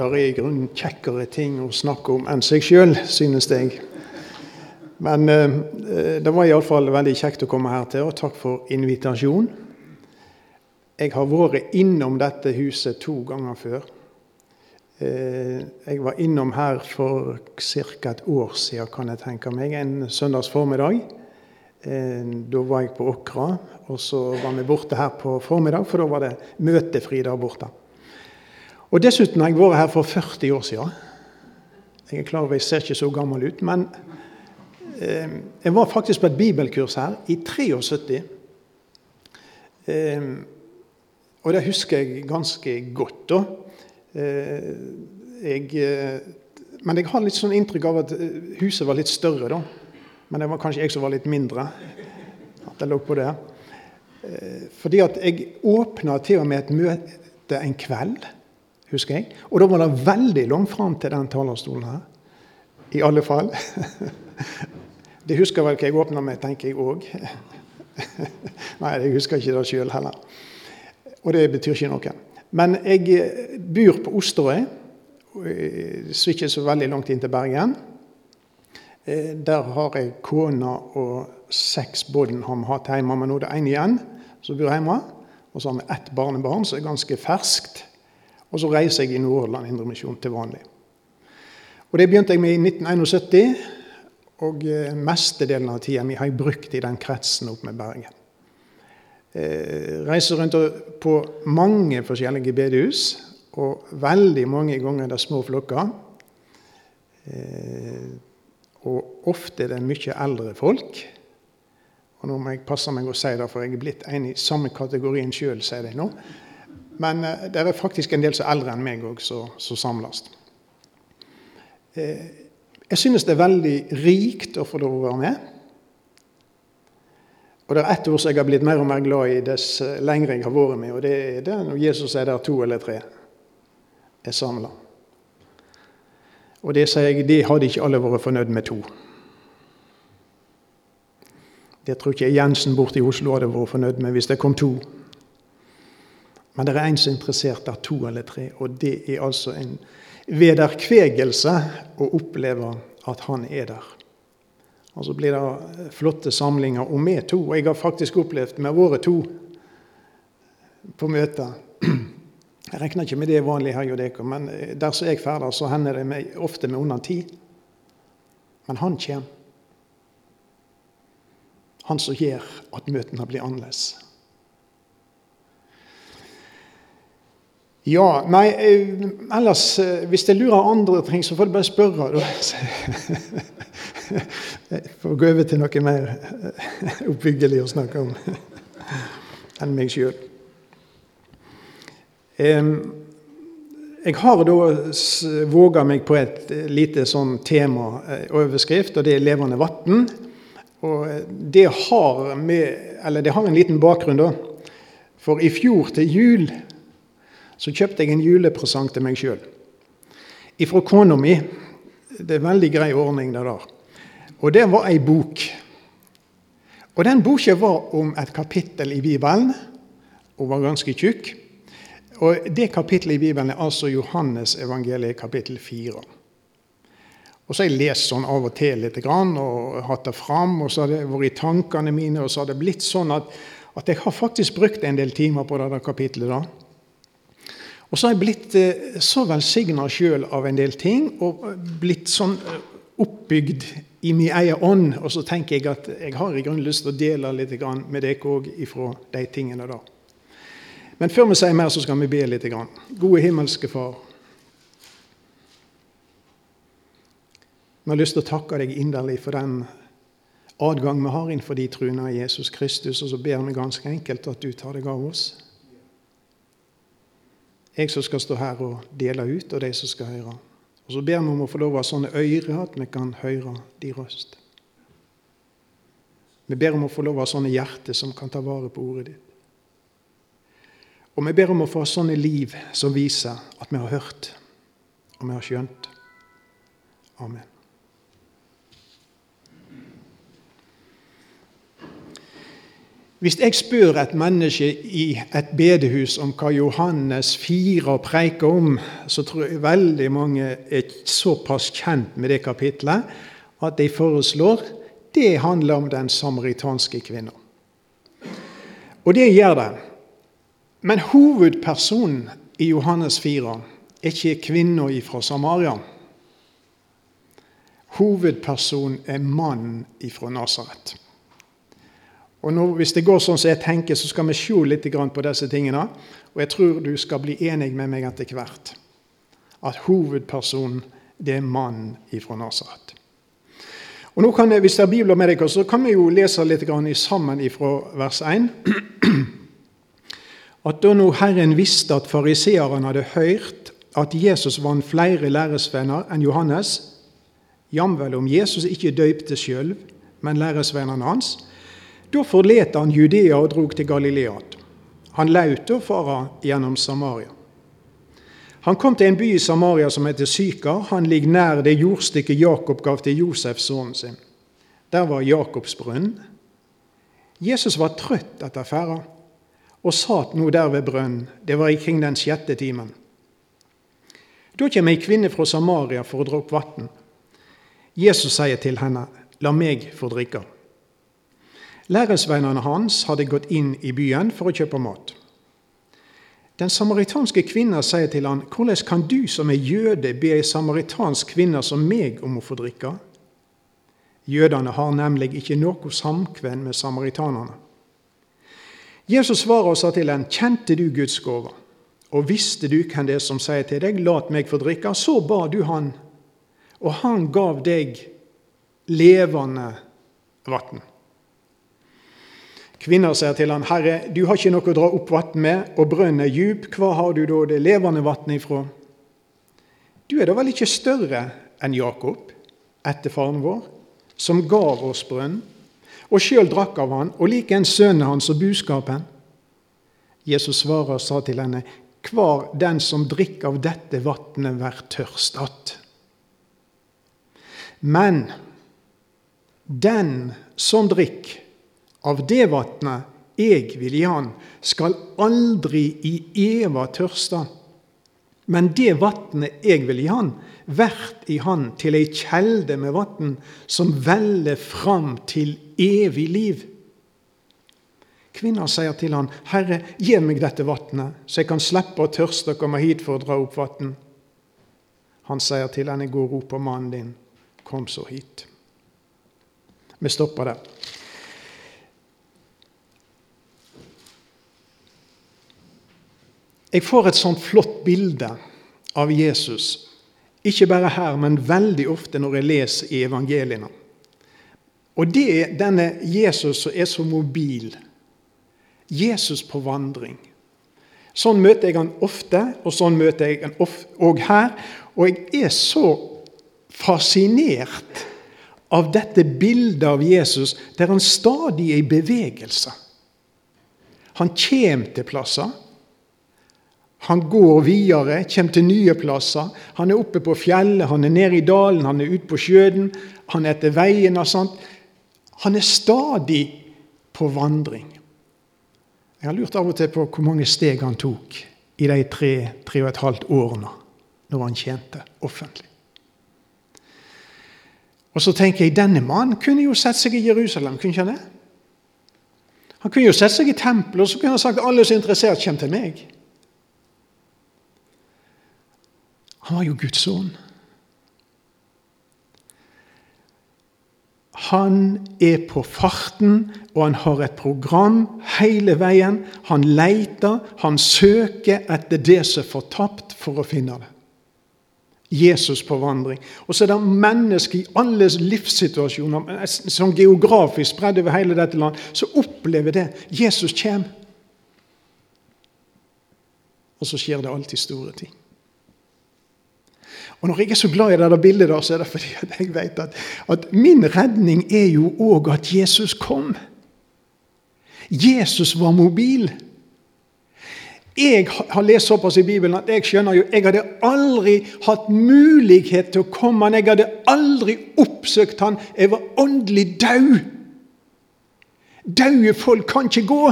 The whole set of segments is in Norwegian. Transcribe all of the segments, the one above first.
der er i grunnen kjekkere ting å snakke om enn seg sjøl, synes jeg. Men eh, det var iallfall veldig kjekt å komme her til, og takk for invitasjonen. Jeg har vært innom dette huset to ganger før. Eh, jeg var innom her for ca. et år siden, kan jeg tenke meg, en søndags formiddag. Eh, da var jeg på Åkra, og så var vi borte her på formiddag, for da var det møtefri der borte. Og Dessuten har jeg vært her for 40 år siden. Jeg er klar over jeg ser ikke så gammel ut, men eh, jeg var faktisk på et bibelkurs her i 73. Eh, og det husker jeg ganske godt. da. Eh, jeg, eh, men jeg har litt sånn inntrykk av at eh, huset var litt større da. Men det var kanskje jeg som var litt mindre. At jeg lå på det. Fordi at jeg åpna til og med et møte en kveld, husker jeg. Og da var det veldig langt fram til den talerstolen her. I alle fall. Det husker vel hva jeg åpna med, tenker jeg òg. Nei, jeg husker ikke det sjøl heller. Og det betyr ikke noe. Men jeg bor på Osterøy, så ikke så veldig langt inn til Bergen. Eh, der har jeg kona og seks barn har vi hatt hjemme, men nå er det én igjen som bor hjemme. Og så har vi ett barnebarn som er ganske ferskt. Og så reiser jeg i Nordhordland Indremisjon til vanlig. Og Det begynte jeg med i 1971, og eh, mestedelen av tida mi har jeg brukt i den kretsen opp med Bergen. Eh, reiser rundt på mange forskjellige bedehus, og veldig mange ganger er det små flokker. Eh, og ofte er det mye eldre folk. Og nå må jeg passe meg å si det, for jeg er blitt en i samme kategorien sjøl, sier de nå. Men eh, det er faktisk en del som er eldre enn meg òg, som samles. Eh, jeg synes det er veldig rikt å få lov å være med. Og Det er ett ord som jeg har blitt mer og mer glad i dess lenger jeg har vært med, og det er det når Jesus er der to eller tre er samla. Og det sier jeg, det hadde ikke alle vært fornøyd med to. Det tror ikke Jensen borte i Oslo hadde vært fornøyd med hvis det kom to. Men det er en som er interessert av to eller tre, og det er altså en vederkvegelse å oppleve at han er der. Og så blir det flotte samlinger om vi to. Og jeg har faktisk opplevd med våre to på møter jeg regner ikke med det vanlig her, Jodeko, men eh, der som jeg ferdes, så hender det meg ofte med under ti. Men han kommer. Han som gjør at møtene blir annerledes. Ja, nei, eh, ellers eh, Hvis jeg lurer andre ting, så får du bare spørre. For å gå over til noe mer oppbyggelig å snakke om enn meg sjøl. Jeg har da våga meg på et eh, lite sånn temaoverskrift, og det er 'Levende vann'. Og eh, det har, med, det har en liten bakgrunn, da. For i fjor til jul så kjøpte jeg en julepresang til meg sjøl. Ifra kona mi. Det er en veldig grei ordning, det der. Og det var ei bok. Og den boka var om et kapittel i Bibelen, og var ganske tjukk. Og Det kapittelet i Bibelen er altså Johannes evangeliet kapittel 4. Og så har jeg lest sånn av og til litt og hatt det fram, og så har det vært i tankene mine, og så har det blitt sånn at, at jeg har faktisk brukt en del timer på det kapittelet. da. Og så har jeg blitt eh, så velsigna sjøl av en del ting, og blitt sånn eh, oppbygd i min egen ånd. Og så tenker jeg at jeg har i grunnen lyst til å dele litt med dere òg ifra de tingene da. Men før vi sier mer, så skal vi be litt. Gode himmelske Far. Vi har lyst til å takke deg inderlig for den adgang vi har innenfor de truene av Jesus Kristus, og så ber vi ganske enkelt at du tar deg av oss. Jeg som skal stå her og dele ut, og de som skal høre. Og så ber vi om å få lov å ha sånne ører at vi kan høre de røst. Vi ber om å få lov å ha sånne hjerter som kan ta vare på ordet ditt. Og vi ber om å få sånne liv som viser at vi har hørt og vi har skjønt. Amen. Hvis jeg spør et menneske i et bedehus om hva Johannes 4 preiker om, så tror jeg veldig mange er såpass kjent med det kapitlet at de foreslår det handler om den samaritanske kvinna. Og det gjør det. Men hovedpersonen i Johannes 4 er ikke kvinna fra Samaria. Hovedpersonen er mannen fra Nasaret. Og nå, Hvis det går sånn som jeg tenker, så skal vi se litt på disse tingene. Og jeg tror du skal bli enig med meg etter hvert. At hovedpersonen, det er mannen ifra Nasaret. Og nå kan Hvis det er bibler med deg, så kan vi jo lese litt sammen ifra vers 1. At da nå Herren visste at fariseerne hadde hørt at Jesus vant flere læresvenner enn Johannes, jamvel om Jesus ikke døypte sjøl, men læresvennene hans, da forlot han Judea og drog til Galileat. Han laut å fare gjennom Samaria. Han kom til en by i Samaria som heter Sykar. Han ligger nær det jordstykket Jakob gav til Josef, sønnen sin. Der var Jakobs brønn. Jesus var trøtt etter ferda og satt nå der ved brønnen. Det var ikring den sjette timen. Da kommer ei kvinne fra Samaria for å dra opp vann. Jesus sier til henne, 'La meg få drikke'. Læresveinene hans hadde gått inn i byen for å kjøpe mat. Den samaritanske kvinna sier til han, 'Hvordan kan du som er jøde, be ei samaritansk kvinne som meg om å få drikke?' Jødene har nemlig ikke noe samkvem med samaritanerne. Jesus svarer og sa til henne, 'Kjente du Guds gåve?' Og visste du hvem det er som sier til deg, 'Lat meg få drikke', så ba du han, og han gav deg levende vann. Kvinner sier til han, 'Herre, du har ikke noe å dra opp vann med, og brønnen er djup. Hva har du da det levende vannet ifra?' Du er da vel ikke større enn Jakob, ettefaren vår, som gav oss brønn, og sjøl drakk av han, og like en sønnen hans og buskapen? Jesus svarer og sa til henne, hver den som drikker av dette vannet, vær tørst att. Men den som drikker av det vatnet jeg vil gi han, skal aldri i eva tørste. Men det vatnet jeg vil gi han, vert i han til ei kjelde med vatn som veller fram til evig liv. Kvinna sier til han, 'Herre, gi meg dette vatnet, så jeg kan slippe å tørste og komme hit for å dra opp vann.' Han sier til henne, 'Gå og rop på mannen din. Kom så hit.' Vi stopper der. Jeg får et sånt flott bilde av Jesus, ikke bare her, men veldig ofte når jeg leser i evangeliene. Og det er denne Jesus som er så mobil. Jesus på vandring. Sånn møter jeg han ofte, og sånn møter jeg han òg her. Og jeg er så fascinert av dette bildet av Jesus der han stadig er i bevegelse. Han kommer til plasser. Han går videre, kommer til nye plasser. Han er oppe på fjellet, han er nede i dalen, han er ute på sjøen, han er etter veien og sånt. Han er stadig på vandring. Jeg har lurt av og til på hvor mange steg han tok i de tre, tre og et halvt årene når han tjente offentlig. Og så tenker jeg denne mannen kunne jo sett seg i Jerusalem. kunne ikke Han det? Han kunne jo sett seg i tempelet og så kunne han sagt alle som er interessert, kommer til meg. Han var jo Guds sønn. Han er på farten, og han har et program hele veien. Han leter, han søker etter det som er fortapt, for å finne det. Jesus på vandring. Og så er det mennesker i alle livssituasjoner, som geografisk spredd over hele dette land, som opplever det. Jesus kommer. Og så skjer det alltid store ting. Og Når jeg er så glad i det bildet, der, så er det fordi at jeg vet at, at min redning er jo òg at Jesus kom. Jesus var mobil. Jeg har lest såpass i Bibelen at jeg skjønner jo, jeg hadde aldri hatt mulighet til å komme han. Jeg hadde aldri oppsøkt han. Jeg var åndelig død. Døde folk kan ikke gå.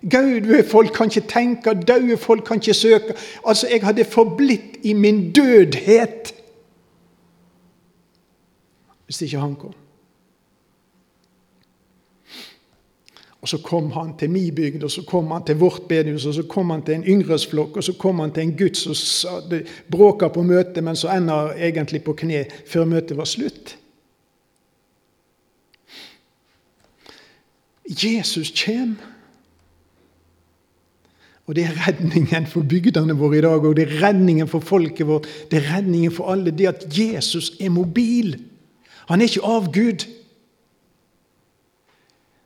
Døde folk kan ikke tenke, døde folk kan ikke søke. Altså, jeg hadde forblitt i min dødhet hvis ikke han kom. Og Så kom han til min bygd, og så kom han til vårt bedehus, og så kom han til en yngresflokk, og så kom han til en gutt som bråka på møtet, men så ender egentlig på kne før møtet var slutt. Jesus kommer. Og det er redningen for bygdene våre i dag, og det er redningen for folket vårt. Det er redningen for alle, det at Jesus er mobil. Han er ikke av Gud.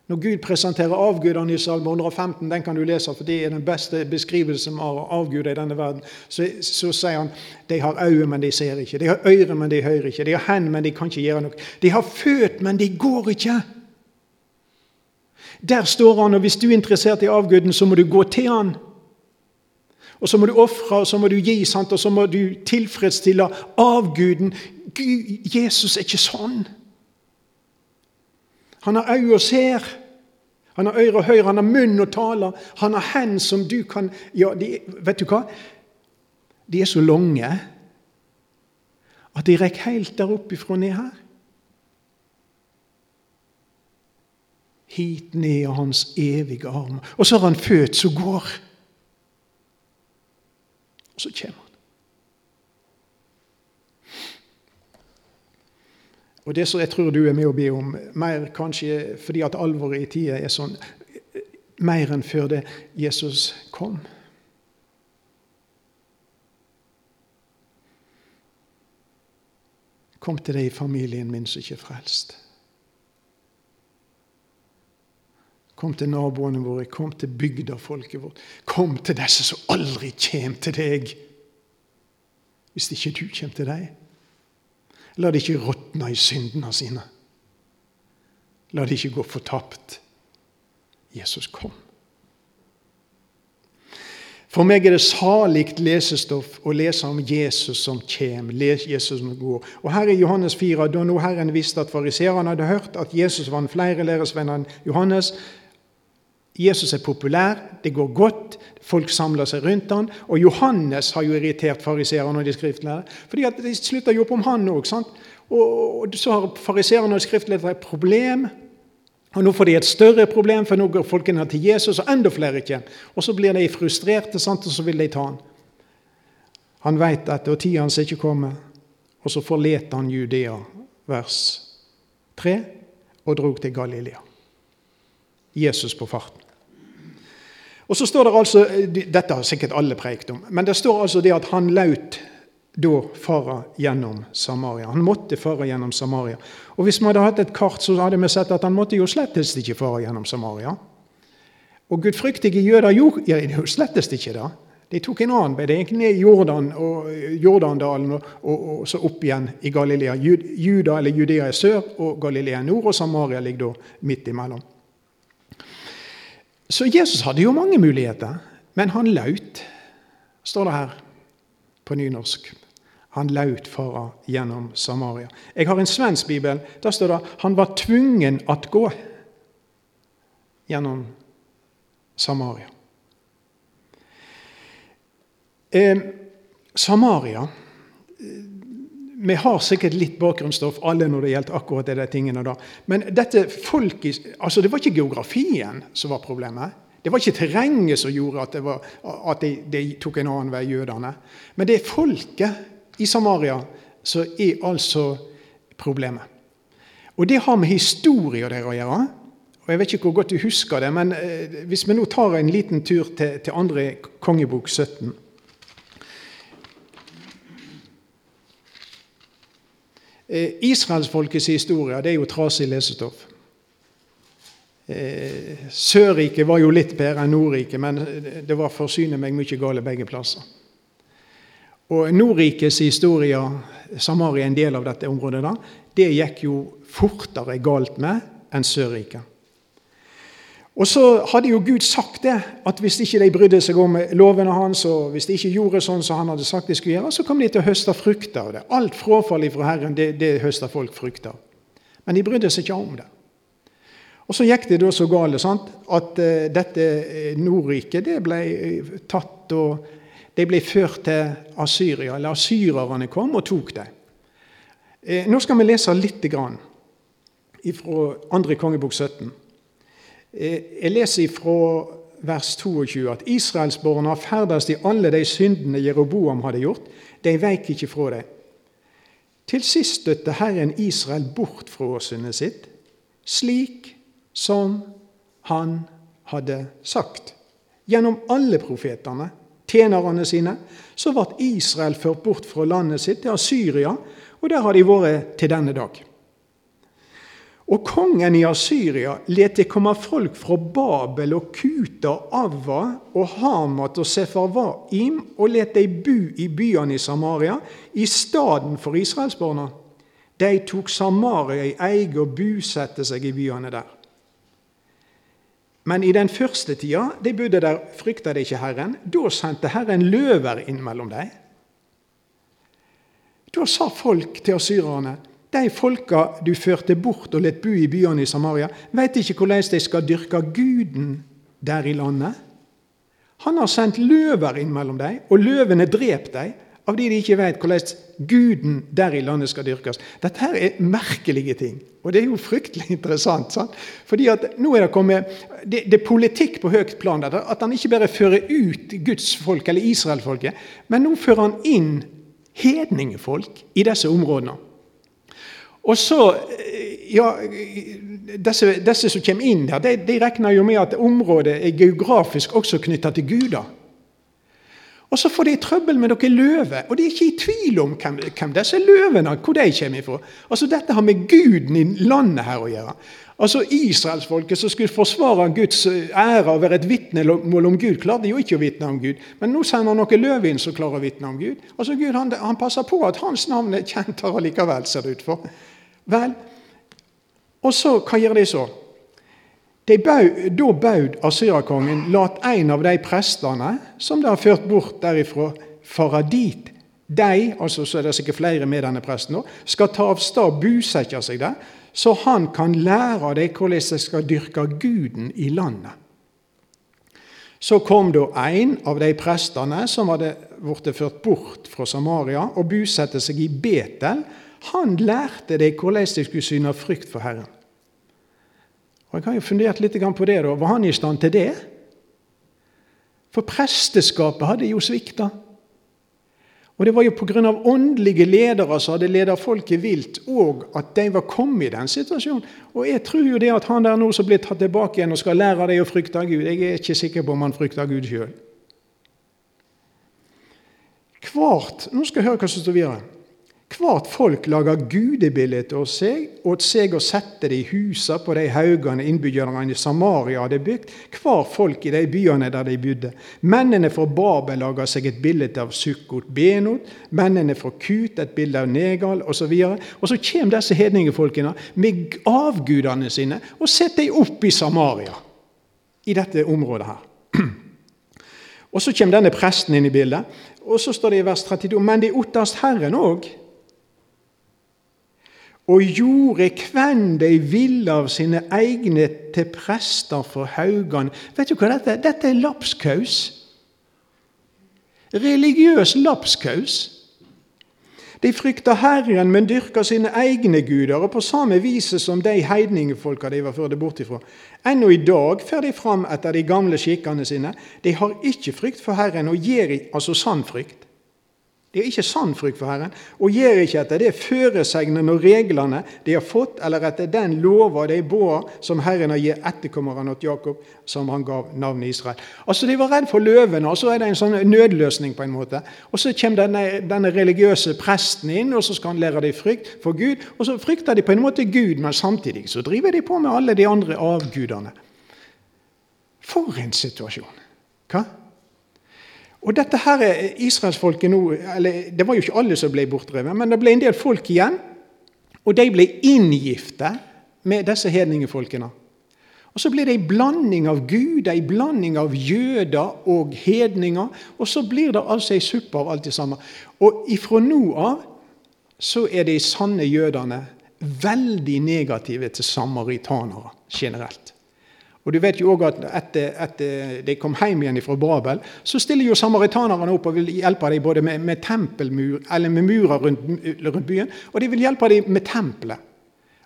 Når Gud presenterer avgudene i Salme 115, den kan du lese, for det er den beste beskrivelsen av avguder i denne verden, så, så, sier han de har øyne, men de ser ikke. De har ører, men de hører ikke. De har hender, men de kan ikke gjøre noe. De har født, men de går ikke. Der står han, og hvis du er interessert i avguden, så må du gå til han. Og så må du ofre, og så må du gi, sant? og så må du tilfredsstille avguden. Gud, Jesus er ikke sånn. Han har øyne og ser. Han har øre og hører, han har munn og taler. Han har hender som du kan ja, de, Vet du hva? De er så lange at de rekker helt der oppe ifra ned her. Hit ned av hans evige arm. Og så har han født som går. Og så kommer han. Og det som jeg tror du er med å be om, mer kanskje fordi at alvoret i tida er sånn Mer enn før det Jesus kom. Kom til deg i familien min som ikke er frelst. Kom til naboene våre, kom til bygdafolket vårt. Kom til disse som aldri kommer til deg, hvis ikke du kommer til dem. La det ikke råtne i syndene sine. La det ikke gå fortapt. Jesus kom. For meg er det salig lesestoff å lese om Jesus som kommer, Jesus som går. Og Her i Johannes 4, da nå Herren visste at fariseerne hadde hørt at Jesus var en flere læresvenner enn Johannes, Jesus er populær, det går godt, folk samler seg rundt han, Og Johannes har jo irritert fariseerne og de skriftlærde. fordi at de slutter jo opp om han òg. Og, så har fariseerne og skriftlærere et problem. Og Nå får de et større problem, for nå går folkene til Jesus, og enda flere ikke. Og så blir de frustrerte, sant? og så vil de ta han. Han veit at og tida hans ikke kommer. Og så forlot han Judea, vers 3, og drog til Galilea. Jesus på farten. Og så står det altså, Dette har sikkert alle preikt om, men det står altså det at han laut da fara gjennom Samaria. Han måtte fara gjennom Samaria. Og Hvis vi hadde hatt et kart, så hadde vi sett at han måtte jo slettest ikke fara gjennom Samaria. Og gudfryktige jøder gjorde jo slettest ikke det. De tok en annen vei. De gikk ned Jordan og Jordandalen og, og, og, så opp igjen i Galilea. Juda eller Judea er sør, og Galilea er nord, og Samaria ligger da midt imellom. Så Jesus hadde jo mange muligheter, men han laut, står det her på nynorsk. Han laut fara gjennom Samaria. Jeg har en svensk bibel. Der står det han var tvungen at gå gjennom Samaria. Eh, Samaria vi har sikkert litt bakgrunnsstoff alle når det gjelder akkurat de tingene. da. Men dette folk, altså det var ikke geografien som var problemet. Det var ikke terrenget som gjorde at, var, at de, de, tok en annen vei, jødene. Men det er folket i Samaria som er altså problemet. Og det har med historien deres å gjøre. Og Jeg vet ikke hvor godt du husker det, men eh, hvis vi nå tar en liten tur til, til andre kongebok 17 Israelsfolkets historie det er jo trasig lesestoff. Eh, Sørriket var jo litt bedre enn Nordriket, men det var forsyne meg mye gale begge plasser. Og Nordrikets historie, Samaria er en del av dette området, da, det gikk jo fortere galt med enn Sørriket. Og så hadde jo Gud sagt det, at hvis ikke de brydde seg om lovene hans, og hvis de ikke gjorde sånn som han hadde sagt de skulle gjøre, så kom de til å høste frukter av det. Alt frafall fra Herren, det, det høster folk frukter. Men de brydde seg ikke om det. Og Så gikk det da så galt sant? at uh, dette Nordriket det ble tatt og det ble ført til Asyria. eller Asyrerne kom og tok. Eh, nå skal vi lese litt grann fra 2. kongebok 17. Eh, jeg leser fra vers 22 at israelsborna har ferdes i alle de syndene Jeroboam hadde gjort. De veik ikke fra det. Til sist støtte Herren Israel bort fra åsynet sitt, slik som han hadde sagt. Gjennom alle profetene, tjenerne sine, så ble Israel ført bort fra landet sitt til Syria, og der har de vært til denne dag. Og kongen i Asyria let det komme folk fra Babel og Kuta og Avva og Hamat og Sefarvaim og let de bo i byene i Samaria i stedet for israelsbarna. De tok Samaria i eie og bosatte seg i byene der. Men i den første tida de bodde der, frykta de ikke Herren. Da sendte Herren løver inn mellom dem. Da sa folk til asyrerne de folka du førte bort og lett bo i byene i Samaria, veit ikke hvordan de skal dyrke guden der i landet. Han har sendt løver inn mellom dem, og løvene drept dem av de de ikke vet hvordan guden der i landet skal dyrkes. Dette her er merkelige ting, og det er jo fryktelig interessant. Sant? Fordi at nå er Det kommet, det, det er politikk på høyt plan. At han ikke bare fører ut Guds folk, eller Israelfolket, men nå fører han inn hedningefolk i disse områdene. Og så, eh, ja, disse, disse, som kommer inn der, de, de, regner jo med at området er geografisk også knytta til guder. Og så får de trøbbel med noen løver, og de er ikke i tvil om hvem, hvem disse løvene hvor de kommer ifra. Altså, Dette har med guden i landet her å gjøre. Altså Israelsfolket som skulle forsvare Guds ære og være et vitnemål om Gud, klarte jo ikke å vitne om Gud. Men nå sender han noen løv inn som klarer å vitne om Gud. Altså Gud han, han passer på at hans navn er kjent her allikevel, ser det ut for. Vel, og så, hva gjør de så? De baud, da baud Assyrakongen lat en av de prestene som de har ført bort derifra, fara dit. De, altså så er det sikkert flere med denne presten, skal ta av sted og bosette seg der, så han kan lære dem hvordan de skal dyrke guden i landet. Så kom da en av de prestene som hadde blitt ført bort fra Samaria, og bosatte seg i Betel, han lærte deg hvordan de skulle syne frykt for Herren. Og Jeg har jo fundert litt på det. da. Var han i stand til det? For presteskapet hadde jo svikta. Og det var jo pga. åndelige ledere som hadde ledet folket vilt, og at de var kommet i den situasjonen. Og jeg tror jo det at han der nå som blir tatt tilbake igjen og skal lære deg å frykte Gud Jeg er ikke sikker på om han frykter Gud sjøl. Hvert Nå skal jeg høre hva som står videre. Hvert folk lager gudebilder til seg åt seg og setter det i husa på de haugene innbyggerne i Samaria hadde bygd, hver folk i de byene der de bodde. Mennene fra Babel lager seg et bilde av Sukkot Benot, mennene fra Kut et bilde av Negal osv. Og, og så kommer disse hedningefolkene med avgudene sine og setter dem opp i Samaria, i dette området her. Og Så kommer denne presten inn i bildet, og så står det i vers 32.: Men de otterst Herren òg og gjorde hvem de ville av sine egne til prester for haugene. Vet du hva dette er? Dette er lapskaus. Religiøs lapskaus. De frykter Herren, men dyrker sine egne guder, og på samme vis som de heidningefolka de var ført bort ifra. Ennå i dag fer de fram etter de gamle skikkene sine. De har ikke frykt for Herren, og gir altså sann frykt. De har ikke sann frykt for Herren, og gjør ikke etter det føresegnene og reglene de har fått, eller etter den lova de båa som Herren har gitt etterkommerne til Jakob, som han gav navnet Israel. Altså De var redd for løvene, og så er det en sånn nødløsning. på en måte. Og Så kommer denne, denne religiøse presten inn, og så skal han lære dem frykt for Gud. Og så frykter de på en måte Gud, men samtidig så driver de på med alle de andre avgudene. For en situasjon! Hva? Og dette her er Israelsfolket nå eller Det var jo ikke alle som ble bortdrevet, men det ble en del folk igjen. Og de ble inngifte med disse hedningefolkene. Og Så blir det en blanding av guder, en blanding av jøder og hedninger. Og så blir det altså ei suppe av alt det samme. Og ifra nå av så er de sanne jødene veldig negative til samaritanere generelt. Og du vet jo også at etter, etter de kom hjem igjen fra Babel, så stiller jo samaritanerne opp og vil hjelpe dem både med, med tempelmur, eller med murer rundt, rundt, byen, og de vil hjelpe dem med tempelet.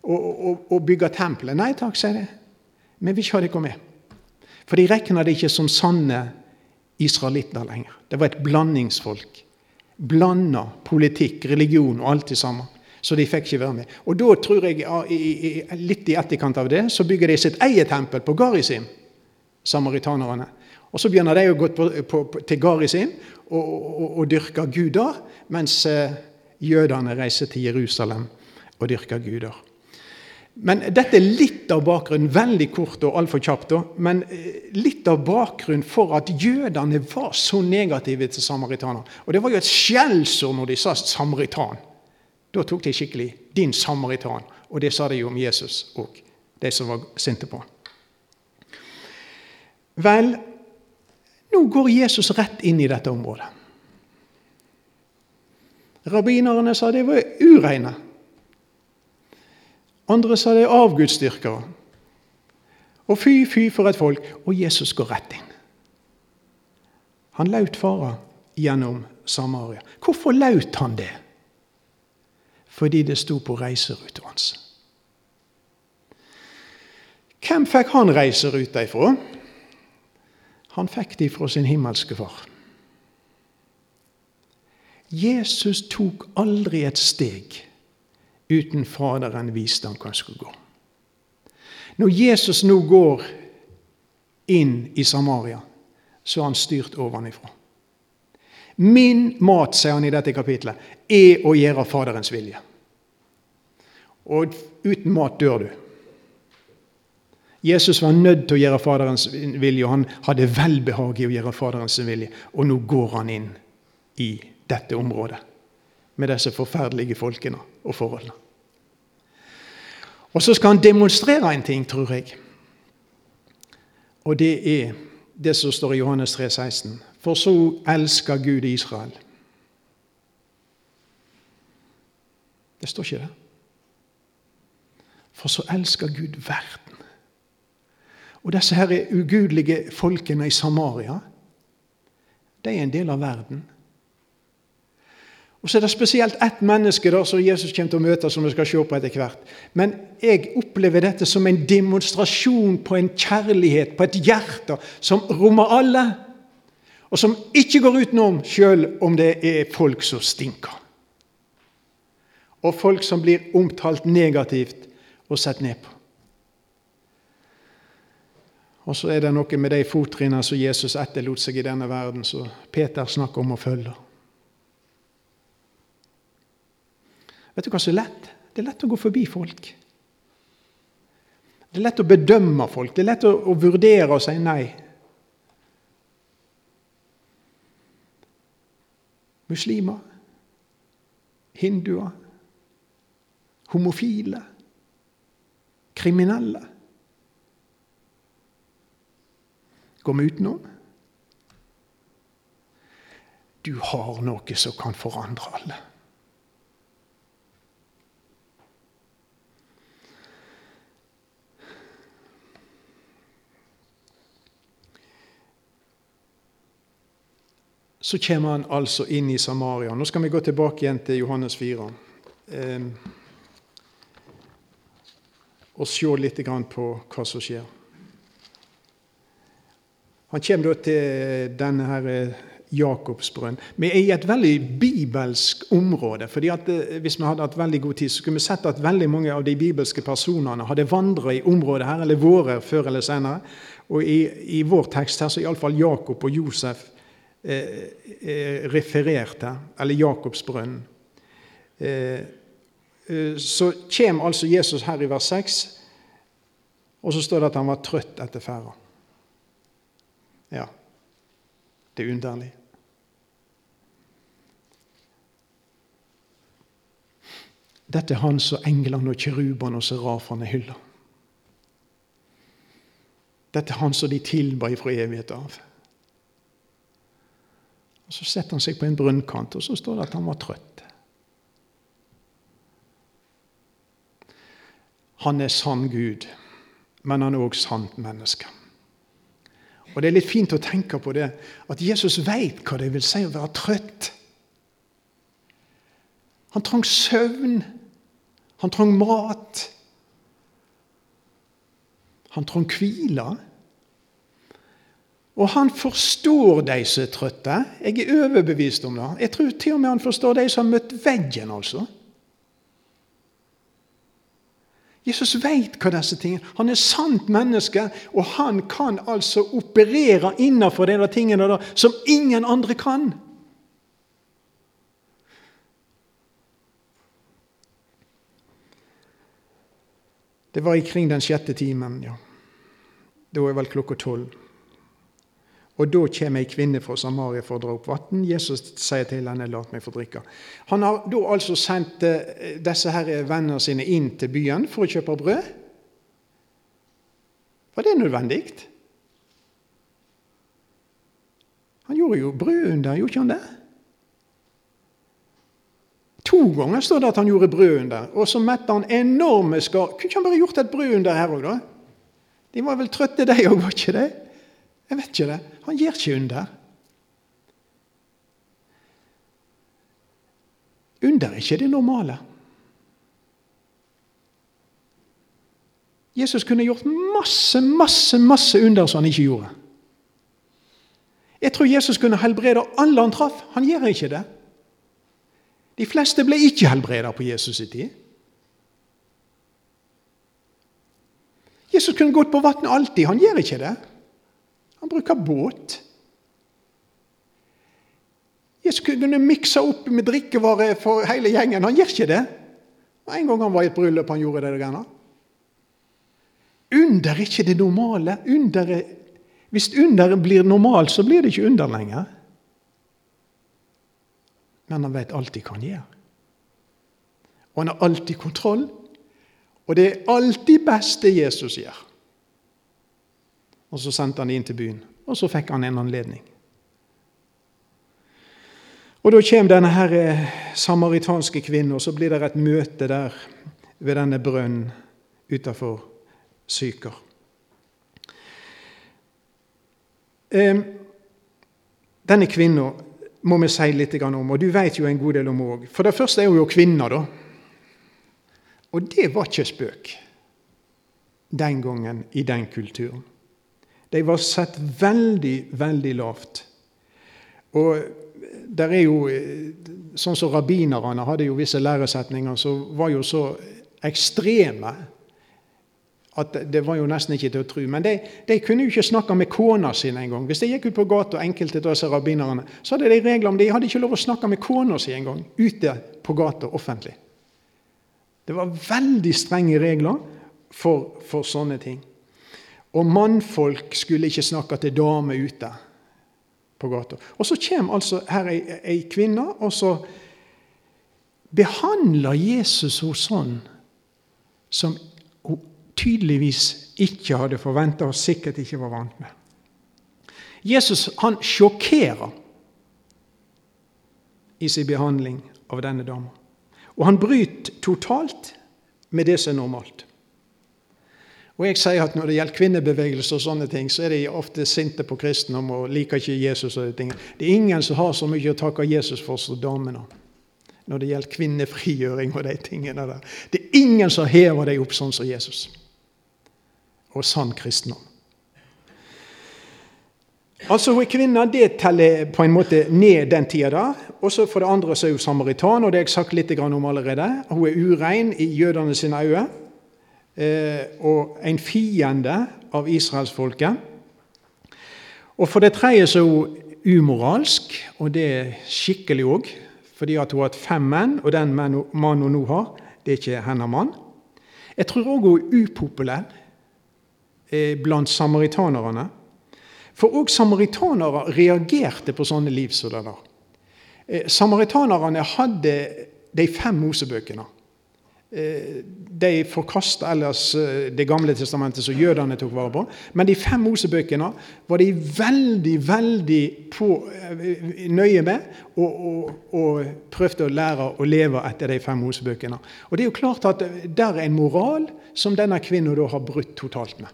Og, og, og bygge tempelet. Nei takk, sier de. Men Vi vil ikke ha dere med. For de regner det ikke som sanne israelitter lenger. Det var et blandingsfolk. Blanda politikk, religion og alt det samme. Så de fikk ikke være med. Og da tror jeg, litt i etterkant av det, så bygger de sitt eget tempel på Garisim, samaritanerne. Og så begynner de å gå på, på, til Garisim og, og, og dyrke guder, mens eh, jødene reiser til Jerusalem og dyrker guder. Men dette er litt av bakgrunnen, veldig kort og altfor kjapt, men eh, litt av bakgrunnen for at jødene var så negative til samaritanerne. Og det var jo et skjellsord når de sa samaritan. Da tok de skikkelig 'din samaritan'. Og det sa de jo om Jesus og de som var sinte på. Vel, nå går Jesus rett inn i dette området. Rabbinerne sa det var ureine. Andre sa er avgudsdyrkere. Og fy, fy for et folk. Og Jesus går rett inn. Han laut fara gjennom Samaria. Hvorfor laut han det? Fordi det sto på reiseruta hans. Hvem fikk han reiseruta ifra? Han fikk det ifra sin himmelske far. Jesus tok aldri et steg uten Faderen viste ham hva han skulle gå. Når Jesus nå går inn i Samaria, så er han styrt ovenifra. Min mat, sier han i dette kapitlet, er å gjøre Faderens vilje. Og uten mat dør du. Jesus var nødt til å gjøre Faderens vilje, og han hadde velbehag i å gjøre Faderens vilje. Og nå går han inn i dette området med disse forferdelige folkene og forholdene. Og så skal han demonstrere en ting, tror jeg. Og det er det som står i Johannes 3, 16. For så elsker Gud Israel. Det står ikke det. For så elsker Gud verden. Og disse her ugudelige folkene i Samaria, de er en del av verden. Og Så er det spesielt ett menneske der som Jesus kommer til å møte, som vi skal se på etter hvert. Men jeg opplever dette som en demonstrasjon på en kjærlighet, på et hjerte, som rommer alle. Og som ikke går utenom, sjøl om det er folk som stinker. Og folk som blir omtalt negativt og sett ned på. Og så er det noe med de fottrinnene som Jesus etterlot seg i denne verden, som Peter snakker om å følge. Vet du hva som er lett? Det er lett å gå forbi folk. Det er lett å bedømme folk. Det er lett å, å vurdere og si nei. Muslimer, hinduer, homofile kriminelle. Går vi utenom? Du har noe som kan forandre alle. Så kommer han altså inn i Samaria. Nå skal vi gå tilbake igjen til Johannes 4. Eh, og se litt på hva som skjer. Han kommer da til denne her eh, Jakobsbrønn. Vi er i et veldig bibelsk område. fordi at eh, Hvis vi hadde hatt veldig god tid, så kunne vi sett at veldig mange av de bibelske personene hadde vandret i området her, eller vært før eller senere. Og i, i vår tekst her så er iallfall Jakob og Josef eh, eh, referert her. Eller Jakobsbrønnen. Eh, så kommer altså Jesus her i vers 6, og så står det at han var trøtt etter ferda. Ja, det er underlig. Dette er han som englene og kirubene og serafene hyller. Dette er han som de tilba fra evighet av. Og Så setter han seg på en brunnkant, og så står det at han var trøtt. Han er sann Gud, men han er òg sant menneske. Og Det er litt fint å tenke på det, at Jesus veit hva det vil si å være trøtt. Han trang søvn. Han trang mat. Han trang hvile. Og han forstår de som er trøtte. Jeg er overbevist om det. Jeg tror til og med han forstår de som har møtt veggen. altså. Jesus veit hva disse tingene Han er sant menneske, og han kan altså operere innenfor de tingene der, som ingen andre kan. Det var ikring den sjette timen, ja. Da er vel klokka tolv. Og da kommer ei kvinne fra Samaria for å dra opp vann. Jesus sier til henne 'la meg få drikke'. Han har da altså sendt eh, disse her vennene sine inn til byen for å kjøpe brød. Var det nødvendig? Han gjorde jo brødunder, gjorde ikke han det? To ganger står det at han gjorde brødunder, og så metta han enorme skar. Kunne ikke han bare gjort et brødunder her òg, da? De var vel trøtte, de òg, var ikke det? Jeg vet ikke det. Han gjør ikke under. Under er ikke det normale. Jesus kunne gjort masse, masse, masse under som han ikke gjorde. Jeg tror Jesus kunne helbrede alle han traff. Han gjør ikke det. De fleste ble ikke helbredet på Jesus' i tid. Jesus kunne gått på vann alltid. Han gjør ikke det. Han bruker båt. Jesus kunne mikse opp med drikkevarer for hele gjengen. Han gjør ikke det. En gang han var i et bryllup, han gjorde det. Greiene. Under er ikke det normale. Under hvis underet blir normalt, så blir det ikke under lenger. Men han vet alltid hva han gjør. Og han har alltid kontroll. Og det er alltid best det Jesus gjør. Og så sendte han det inn til byen. Og så fikk han en anledning. Og Da kommer denne her eh, samaritanske kvinnen, og så blir det et møte der ved denne brønnen utafor Syker. Denne kvinna må vi si litt om, og du vet jo en god del om òg. For det første er hun jo kvinne, da. Og det var ikke spøk den gangen i den kulturen. De var sett veldig, veldig lavt. Og der er jo, Sånn som rabbinerne hadde jo visse læresetninger som var jo så ekstreme at det var jo nesten ikke til å tro. Men de, de kunne jo ikke snakke med kona si engang. Hvis de gikk ut på gata, enkelte av disse rabbinerne, så hadde de regler om de hadde ikke lov å snakke med kona si engang ute på gata offentlig. Det var veldig strenge regler for, for sånne ting. Og mannfolk skulle ikke snakke til damer ute på gata. Og så kommer altså her ei, ei kvinne, og så behandler Jesus henne sånn som hun tydeligvis ikke hadde forventa og sikkert ikke var vant med. Jesus han sjokkerer i sin behandling av denne dama. Og han bryter totalt med det som er normalt. Og jeg sier at Når det gjelder kvinnebevegelse, og sånne ting, så er de ofte sinte på kristendom og liker ikke Jesus. og de tingene. Det er ingen som har så mye å takke Jesus for som damene. Når det gjelder kvinnefrigjøring og de tingene der. Det er ingen som hever deg opp sånn som Jesus. Og sann kristendom. Altså Hun er kvinne, det teller på en måte ned den tida. da. Og så For det andre så er hun samaritan, og det har jeg sagt litt om allerede. Hun er urein i jødene sine øyne. Eh, og en fiende av israelsfolket. Og for det tredje så er hun umoralsk, og det er skikkelig òg. Fordi at hun har hatt fem menn, og den mannen hun nå har, det er ikke hennes mann. Jeg tror òg hun er upopulær eh, blant samaritanerne. For òg samaritanere reagerte på sånne liv som det der. Eh, samaritanerne hadde de fem Mosebøkene. Eh, de forkasta ellers eh, Det gamle testamentet som jødene tok vare på. Men de fem Mosebøkene var de veldig veldig på, nøye med og, og, og prøvde å lære å leve etter de fem Mosebøkene. Og det er jo klart at der er en moral som denne kvinnen da har brutt totalt med.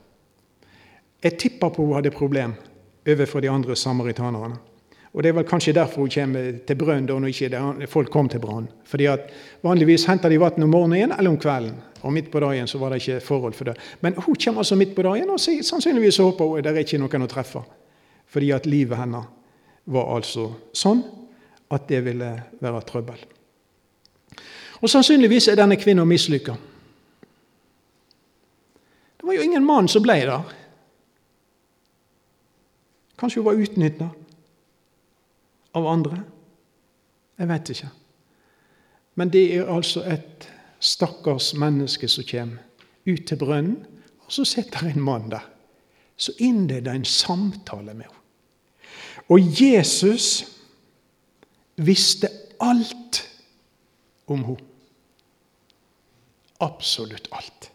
Jeg tipper på hun hadde problem overfor de andre samaritanerne. Og Det er vel kanskje derfor hun kommer til brønn når ikke folk kom til brann. Fordi at Vanligvis henter de vann om morgenen eller om kvelden. Og midt på dagen så var det ikke forhold for det. Men hun kommer altså midt på dagen, og sannsynligvis håper hun det er ikke noen å treffe. Fordi at livet hennes var altså sånn at det ville være trøbbel. Og Sannsynligvis er denne kvinnen mislykka. Det var jo ingen mann som ble der. Kanskje hun var utnytta av andre? Jeg vet ikke. Men det er altså et stakkars menneske som kommer ut til brønnen, og så sitter en mann der. Så innleder en samtale med henne. Og Jesus visste alt om henne. Absolutt alt.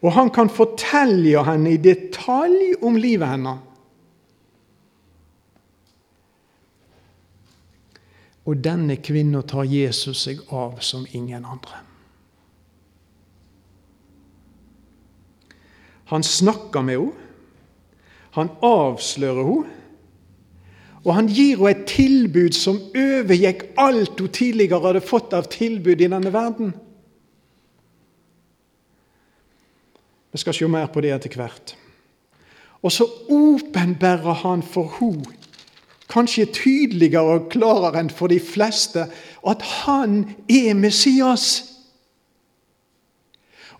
Og han kan fortelle henne i detalj om livet hennes. Og denne kvinna tar Jesus seg av som ingen andre. Han snakker med henne, han avslører henne, og han gir henne et tilbud som overgikk alt hun tidligere hadde fått av tilbud i denne verden. Vi skal se mer på det etter hvert. Og så åpenbærer han for henne kanskje tydeligere og klarere enn for de fleste, at han er Messias.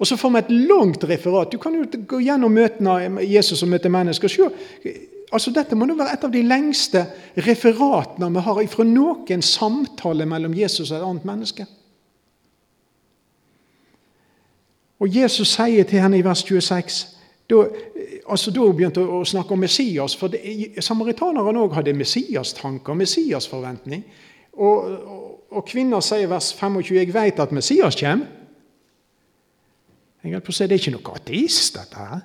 Og så får vi et langt referat. Du kan jo gå gjennom møtene av Jesus og møte mennesker. Se, altså Dette må være et av de lengste referatene vi har fra noen samtale mellom Jesus og et annet menneske. Og Jesus sier til henne i vers 26 da, altså da begynte å snakke om Messias. For det, samaritanerne òg hadde Messias-tanker, Messias-forventning. Og, og, og, kvinner sier i vers 25 jeg vet at Messias kommer. Jeg på å si, Det er ikke noe ateist, dette her.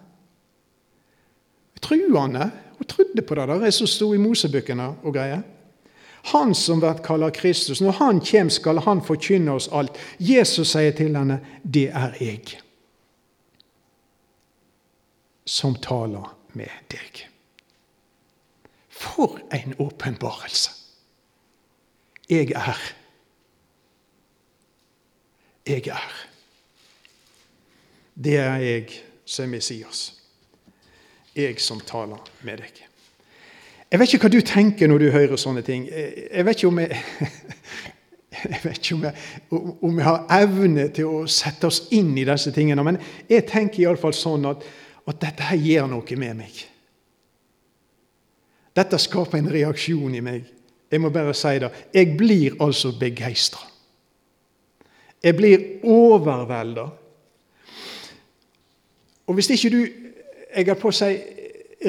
Truende. Hun trodde på det der som sto i Mosebøkene og greier. Han som blir kalt Kristus, når han kommer, skal han forkynne oss alt. Jesus sier til henne, 'Det er jeg' som taler med deg. For en åpenbarelse! Jeg er. Jeg er. Det er jeg som er Messias. Jeg som taler med deg. Jeg vet ikke hva du tenker når du hører sånne ting. Jeg vet ikke om jeg, jeg vet ikke om jeg, om jeg har evne til å sette oss inn i disse tingene, men jeg tenker iallfall sånn at at dette her gjør noe med meg. Dette skaper en reaksjon i meg. Jeg må bare si det. Jeg blir altså begeistra. Jeg blir overvelda. Og hvis ikke du jeg har på å si,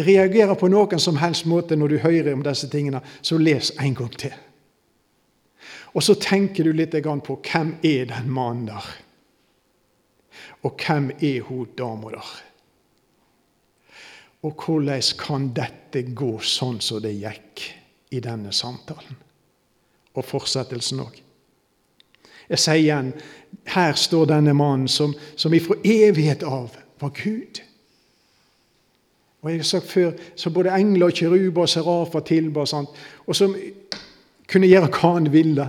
reagerer på noen som helst måte når du hører om disse tingene, så les en gang til. Og så tenker du litt på hvem er den mannen der? Og hvem er hun dama der? Og hvordan kan dette gå sånn som det gikk i denne samtalen? Og fortsettelsen òg. Jeg sier igjen, her står denne mannen som, som ifra evighet av var Gud. Og jeg har sagt før, så Både engler, kiruber serafer tilba, og som kunne gjøre hva han ville.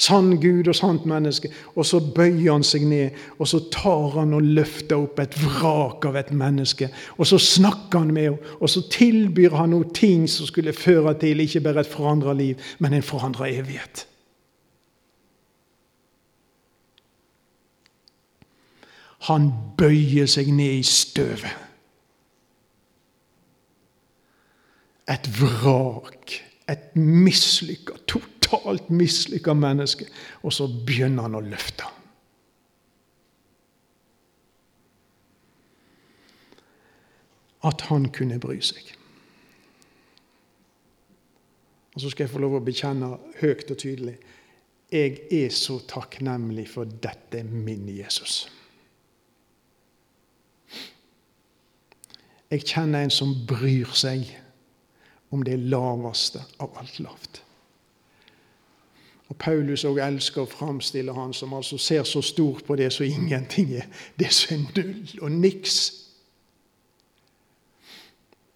Sann Gud og sant menneske. Og så bøyer han seg ned, og så tar han og løfter opp et vrak av et menneske. Og så snakker han med henne, og så tilbyr han henne ting som skulle føre til ikke bare et forandra liv, men en forandra evighet. Han bøyer seg ned i støvet. Et vrak, et mislykka, totalt totalt mislykka menneske. Og så begynner han å løfte. At han kunne bry seg. Og så skal jeg få lov å bekjenne høyt og tydelig jeg er så takknemlig for dette min Jesus. Jeg kjenner en som bryr seg om det laveste av alt lavt. Og Paulus òg elsker å framstille han som altså ser så stort på det som ingenting er. Det som er null og niks.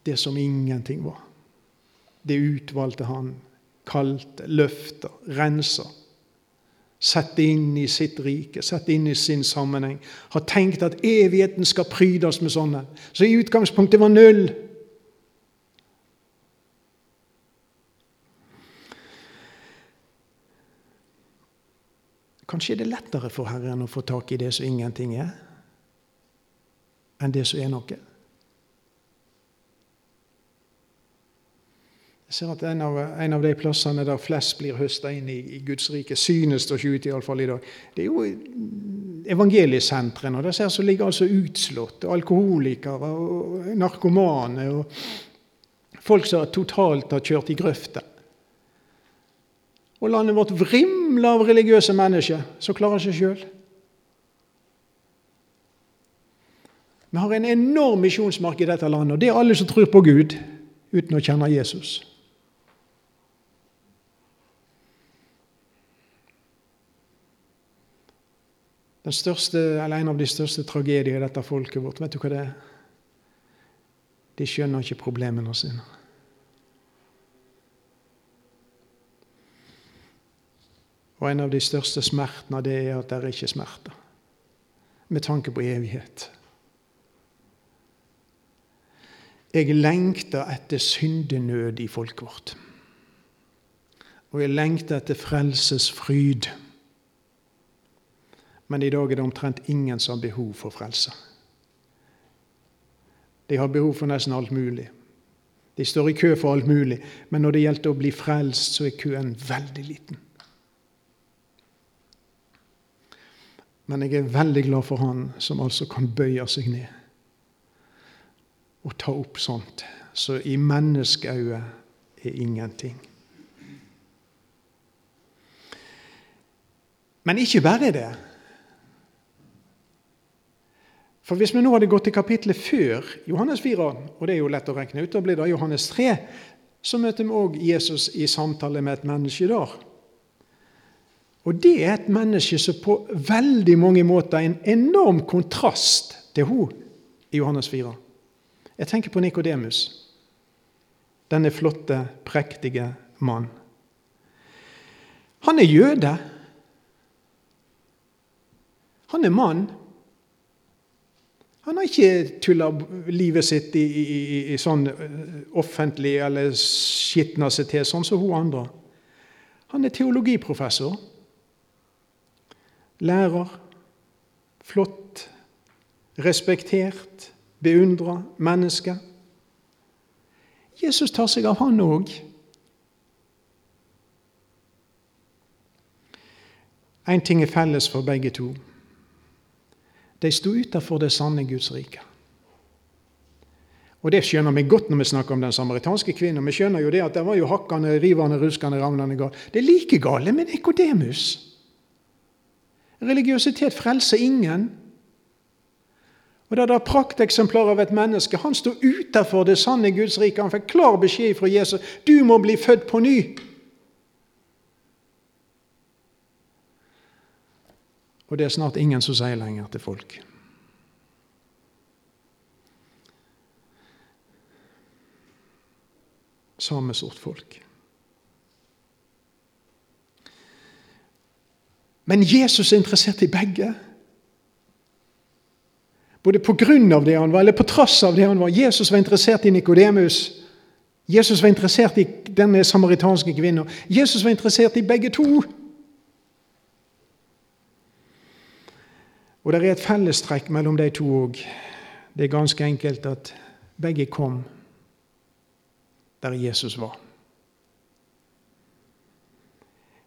Det som ingenting var. Det utvalgte han, kalte, løfter, renser. Sette inn i sitt rike, sette inn i sin sammenheng. Har tenkt at evigheten skal prydes med sånne. Så i utgangspunktet var null. Kanskje er det lettere for Herren å få tak i det som ingenting er, enn det som er noe. Jeg ser at en av, en av de plassene der flest blir høsta inn i, i Guds rike, synes det å se ut iallfall i dag, det er jo evangeliesentrene. Der ligger altså utslåtte, alkoholikere og narkomane og folk som totalt har kjørt i grøfta. Og landet vårt vrimler av religiøse mennesker som klarer seg sjøl. Vi har en enorm misjonsmark i dette landet, og det er alle som tror på Gud uten å kjenne Jesus. Den største, eller En av de største tragediene i dette folket vårt, vet du hva det er? De skjønner ikke problemene sine. Og en av de største smertene det er at det er ikke smerter, med tanke på evighet. Jeg lengter etter syndenød i folket vårt. Og jeg lengter etter frelsesfryd. Men i dag er det omtrent ingen som har behov for frelse. De har behov for nesten alt mulig. De står i kø for alt mulig, men når det gjelder å bli frelst, så er køen veldig liten. Men jeg er veldig glad for han som altså kan bøye seg ned og ta opp sånt så i menneskeøyet er ingenting. Men ikke bare det. For Hvis vi nå hadde gått til kapitlet før Johannes 4, og det er jo lett å regne ut, da blir det Johannes 3, så møter vi òg Jesus i samtale med et menneske der. Og det er et menneske som på veldig mange måter er en enorm kontrast til hun i Johannes 4. Jeg tenker på Nikodemus, denne flotte, prektige mann. Han er jøde. Han er mann. Han har ikke tulla livet sitt i, i, i, i sånn eh, offentlig eller skitna seg til, sånn som hun andre. Han er teologiprofessor lærer, flott, respektert, beundra menneske. Jesus tar seg av han òg. Én ting er felles for begge to. De sto utenfor det sanne Guds rike. Og Det skjønner vi godt når vi snakker om den samaritanske kvinnen. Vi skjønner jo det at det var jo hakkende, rivende, ruskende, ravnende galt. Det er like gale med Nikodemus. Religiøsitet frelser ingen. Og Det er prakteksemplar av et menneske. Han sto utenfor det sanne Guds rike. Han fikk klar beskjed fra Jesus du må bli født på ny. Og det er snart ingen som sier lenger til folk. Samme sort folk. Men Jesus er interessert i begge. Både på grunn av det han var, eller på trass av det han var. Jesus var interessert i Nikodemus. Jesus var interessert i denne samaritanske kvinnen. Jesus var interessert i begge to. Og det er et fellestrekk mellom de to òg. Det er ganske enkelt at begge kom der Jesus var.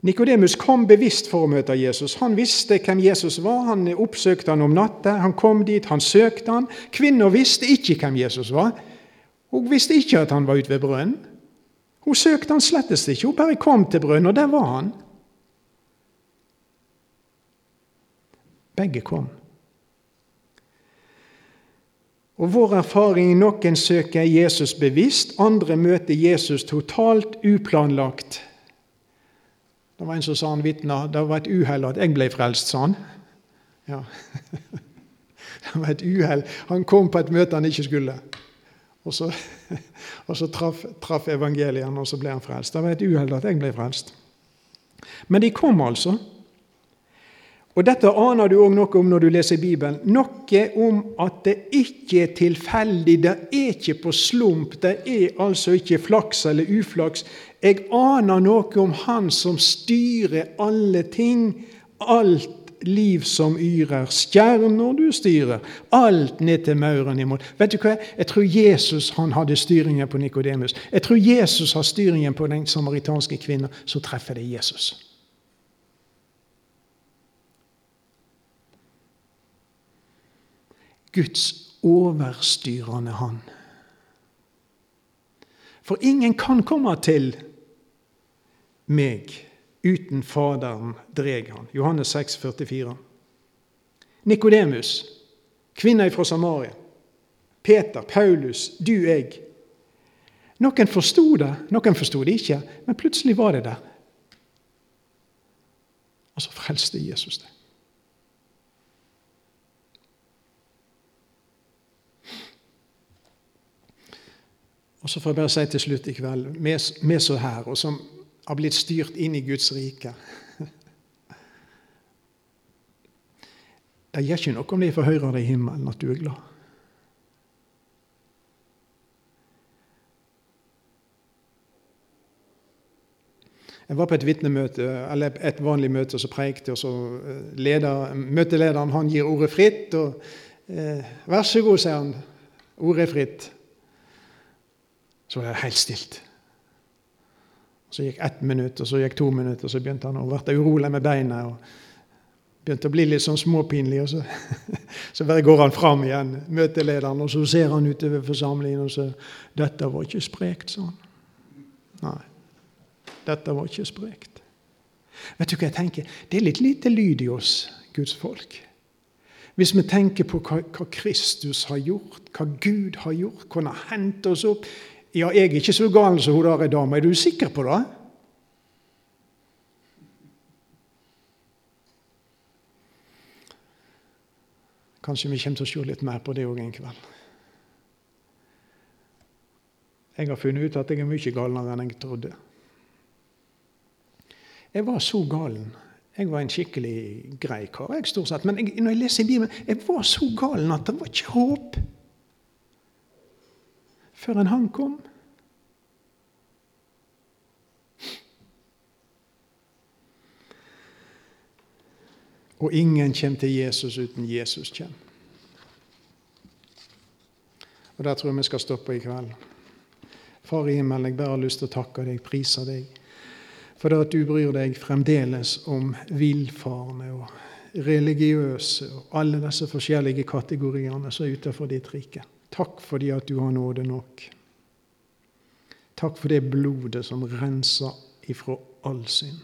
Nikodemus kom bevisst for å møte Jesus. Han visste hvem Jesus var. Han oppsøkte han om natta. Han kom dit, han søkte han. Kvinna visste ikke hvem Jesus var. Hun visste ikke at han var ute ved brønnen. Hun søkte han slettest ikke. Hun bare kom til brønnen, og der var han. Begge kom. Og vår erfaring noen søker Jesus bevisst, andre møter Jesus totalt uplanlagt. Det var en som sa han vitna det var et uhell at jeg ble frelst, sa han. Ja. Det var et uhell. Han kom på et møte han ikke skulle. Og så, og så traff, traff evangeliet og så ble han frelst. Det var et uhell at jeg ble frelst. Men de kom altså. Og Dette aner du òg noe om når du leser Bibelen. Noe om at det ikke er tilfeldig, det er ikke på slump, det er altså ikke flaks eller uflaks. Jeg aner noe om Han som styrer alle ting, alt liv som yrer, stjerner du styrer, alt ned til mauren imot. Vet du hva? Jeg tror Jesus han hadde styringen på Nikodemus. Jeg tror Jesus har styringen på den samaritanske kvinnen. Så treffer det Jesus. Guds overstyrende Han. For ingen kan komme til meg uten Faderen dreg han. Johannes 6, 44. Nikodemus, kvinna fra Samaria. Peter, Paulus, du, jeg. Noen forsto det, noen forsto det ikke, men plutselig var det der. Og så frelste Jesus det. Og så får jeg bare si til slutt i kveld, vi som her, og som har blitt styrt inn i Guds rike Det gjør ikke noe om de får høre det i himmelen, at du er glad. Jeg var på et vitnemøte, eller et vanlig møte, og så preikte og så eh, leder, Møtelederen han gir ordet fritt. og eh, 'Vær så god', sier han. Ordet er fritt. Så var det helt stilt. Så gikk ett minutt, og så gikk to minutter, og så begynte han å bli urolig med beina. og Begynte å bli litt sånn småpinlig. og Så, så bare går han fram igjen, møtelederen, og så ser han utover forsamlingen og så 'Dette var ikke sprekt', sa han. Nei, dette var ikke sprekt. Vet du hva jeg tenker? Det er litt lite lyd i oss, Guds folk. Hvis vi tenker på hva, hva Kristus har gjort, hva Gud har gjort, hvordan han har hentet oss opp ja, jeg er ikke så gal som hun der dama. Er du sikker på det? Kanskje vi kommer til å se litt mer på det òg en kveld. Jeg har funnet ut at jeg er mye galere enn jeg trodde. Jeg var så galen. Jeg var en skikkelig grei kar, jeg stort sett. Men jeg, når jeg leser i Bibelen, jeg var så galen at det var ikke håp før enn han kom. Og ingen kommer til Jesus uten Jesus kommer. Og Der tror jeg vi skal stoppe i kveld. Far i himmelen, jeg bare har lyst til å takke deg, prise deg, for det at du bryr deg fremdeles om villfarne og religiøse og alle disse forskjellige kategoriene som er utenfor ditt rike. Takk fordi at du har nåde nok. Takk for det blodet som renser ifra all synd.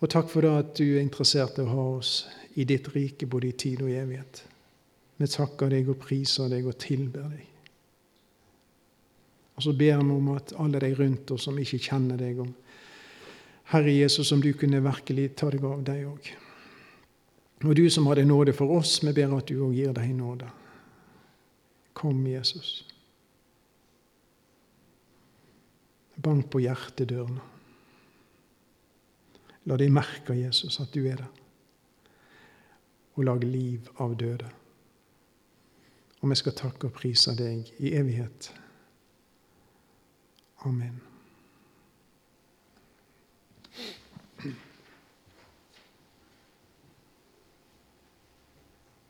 Og takk for det at du er interessert i å ha oss i ditt rike både i tid og evighet. Vi takker deg og priser deg og tilber deg. Og så ber vi om at alle de rundt oss som ikke kjenner deg, om Herre Jesus, om du kunne virkelig ta deg av deg òg. Og du som hadde nåde for oss, vi ber at du òg gir deg nåde. Kom, Jesus. Bank på hjertedørene. La de merke, Jesus, at du er der. Og lag liv av døde. Og vi skal takke og prise deg i evighet. Amen.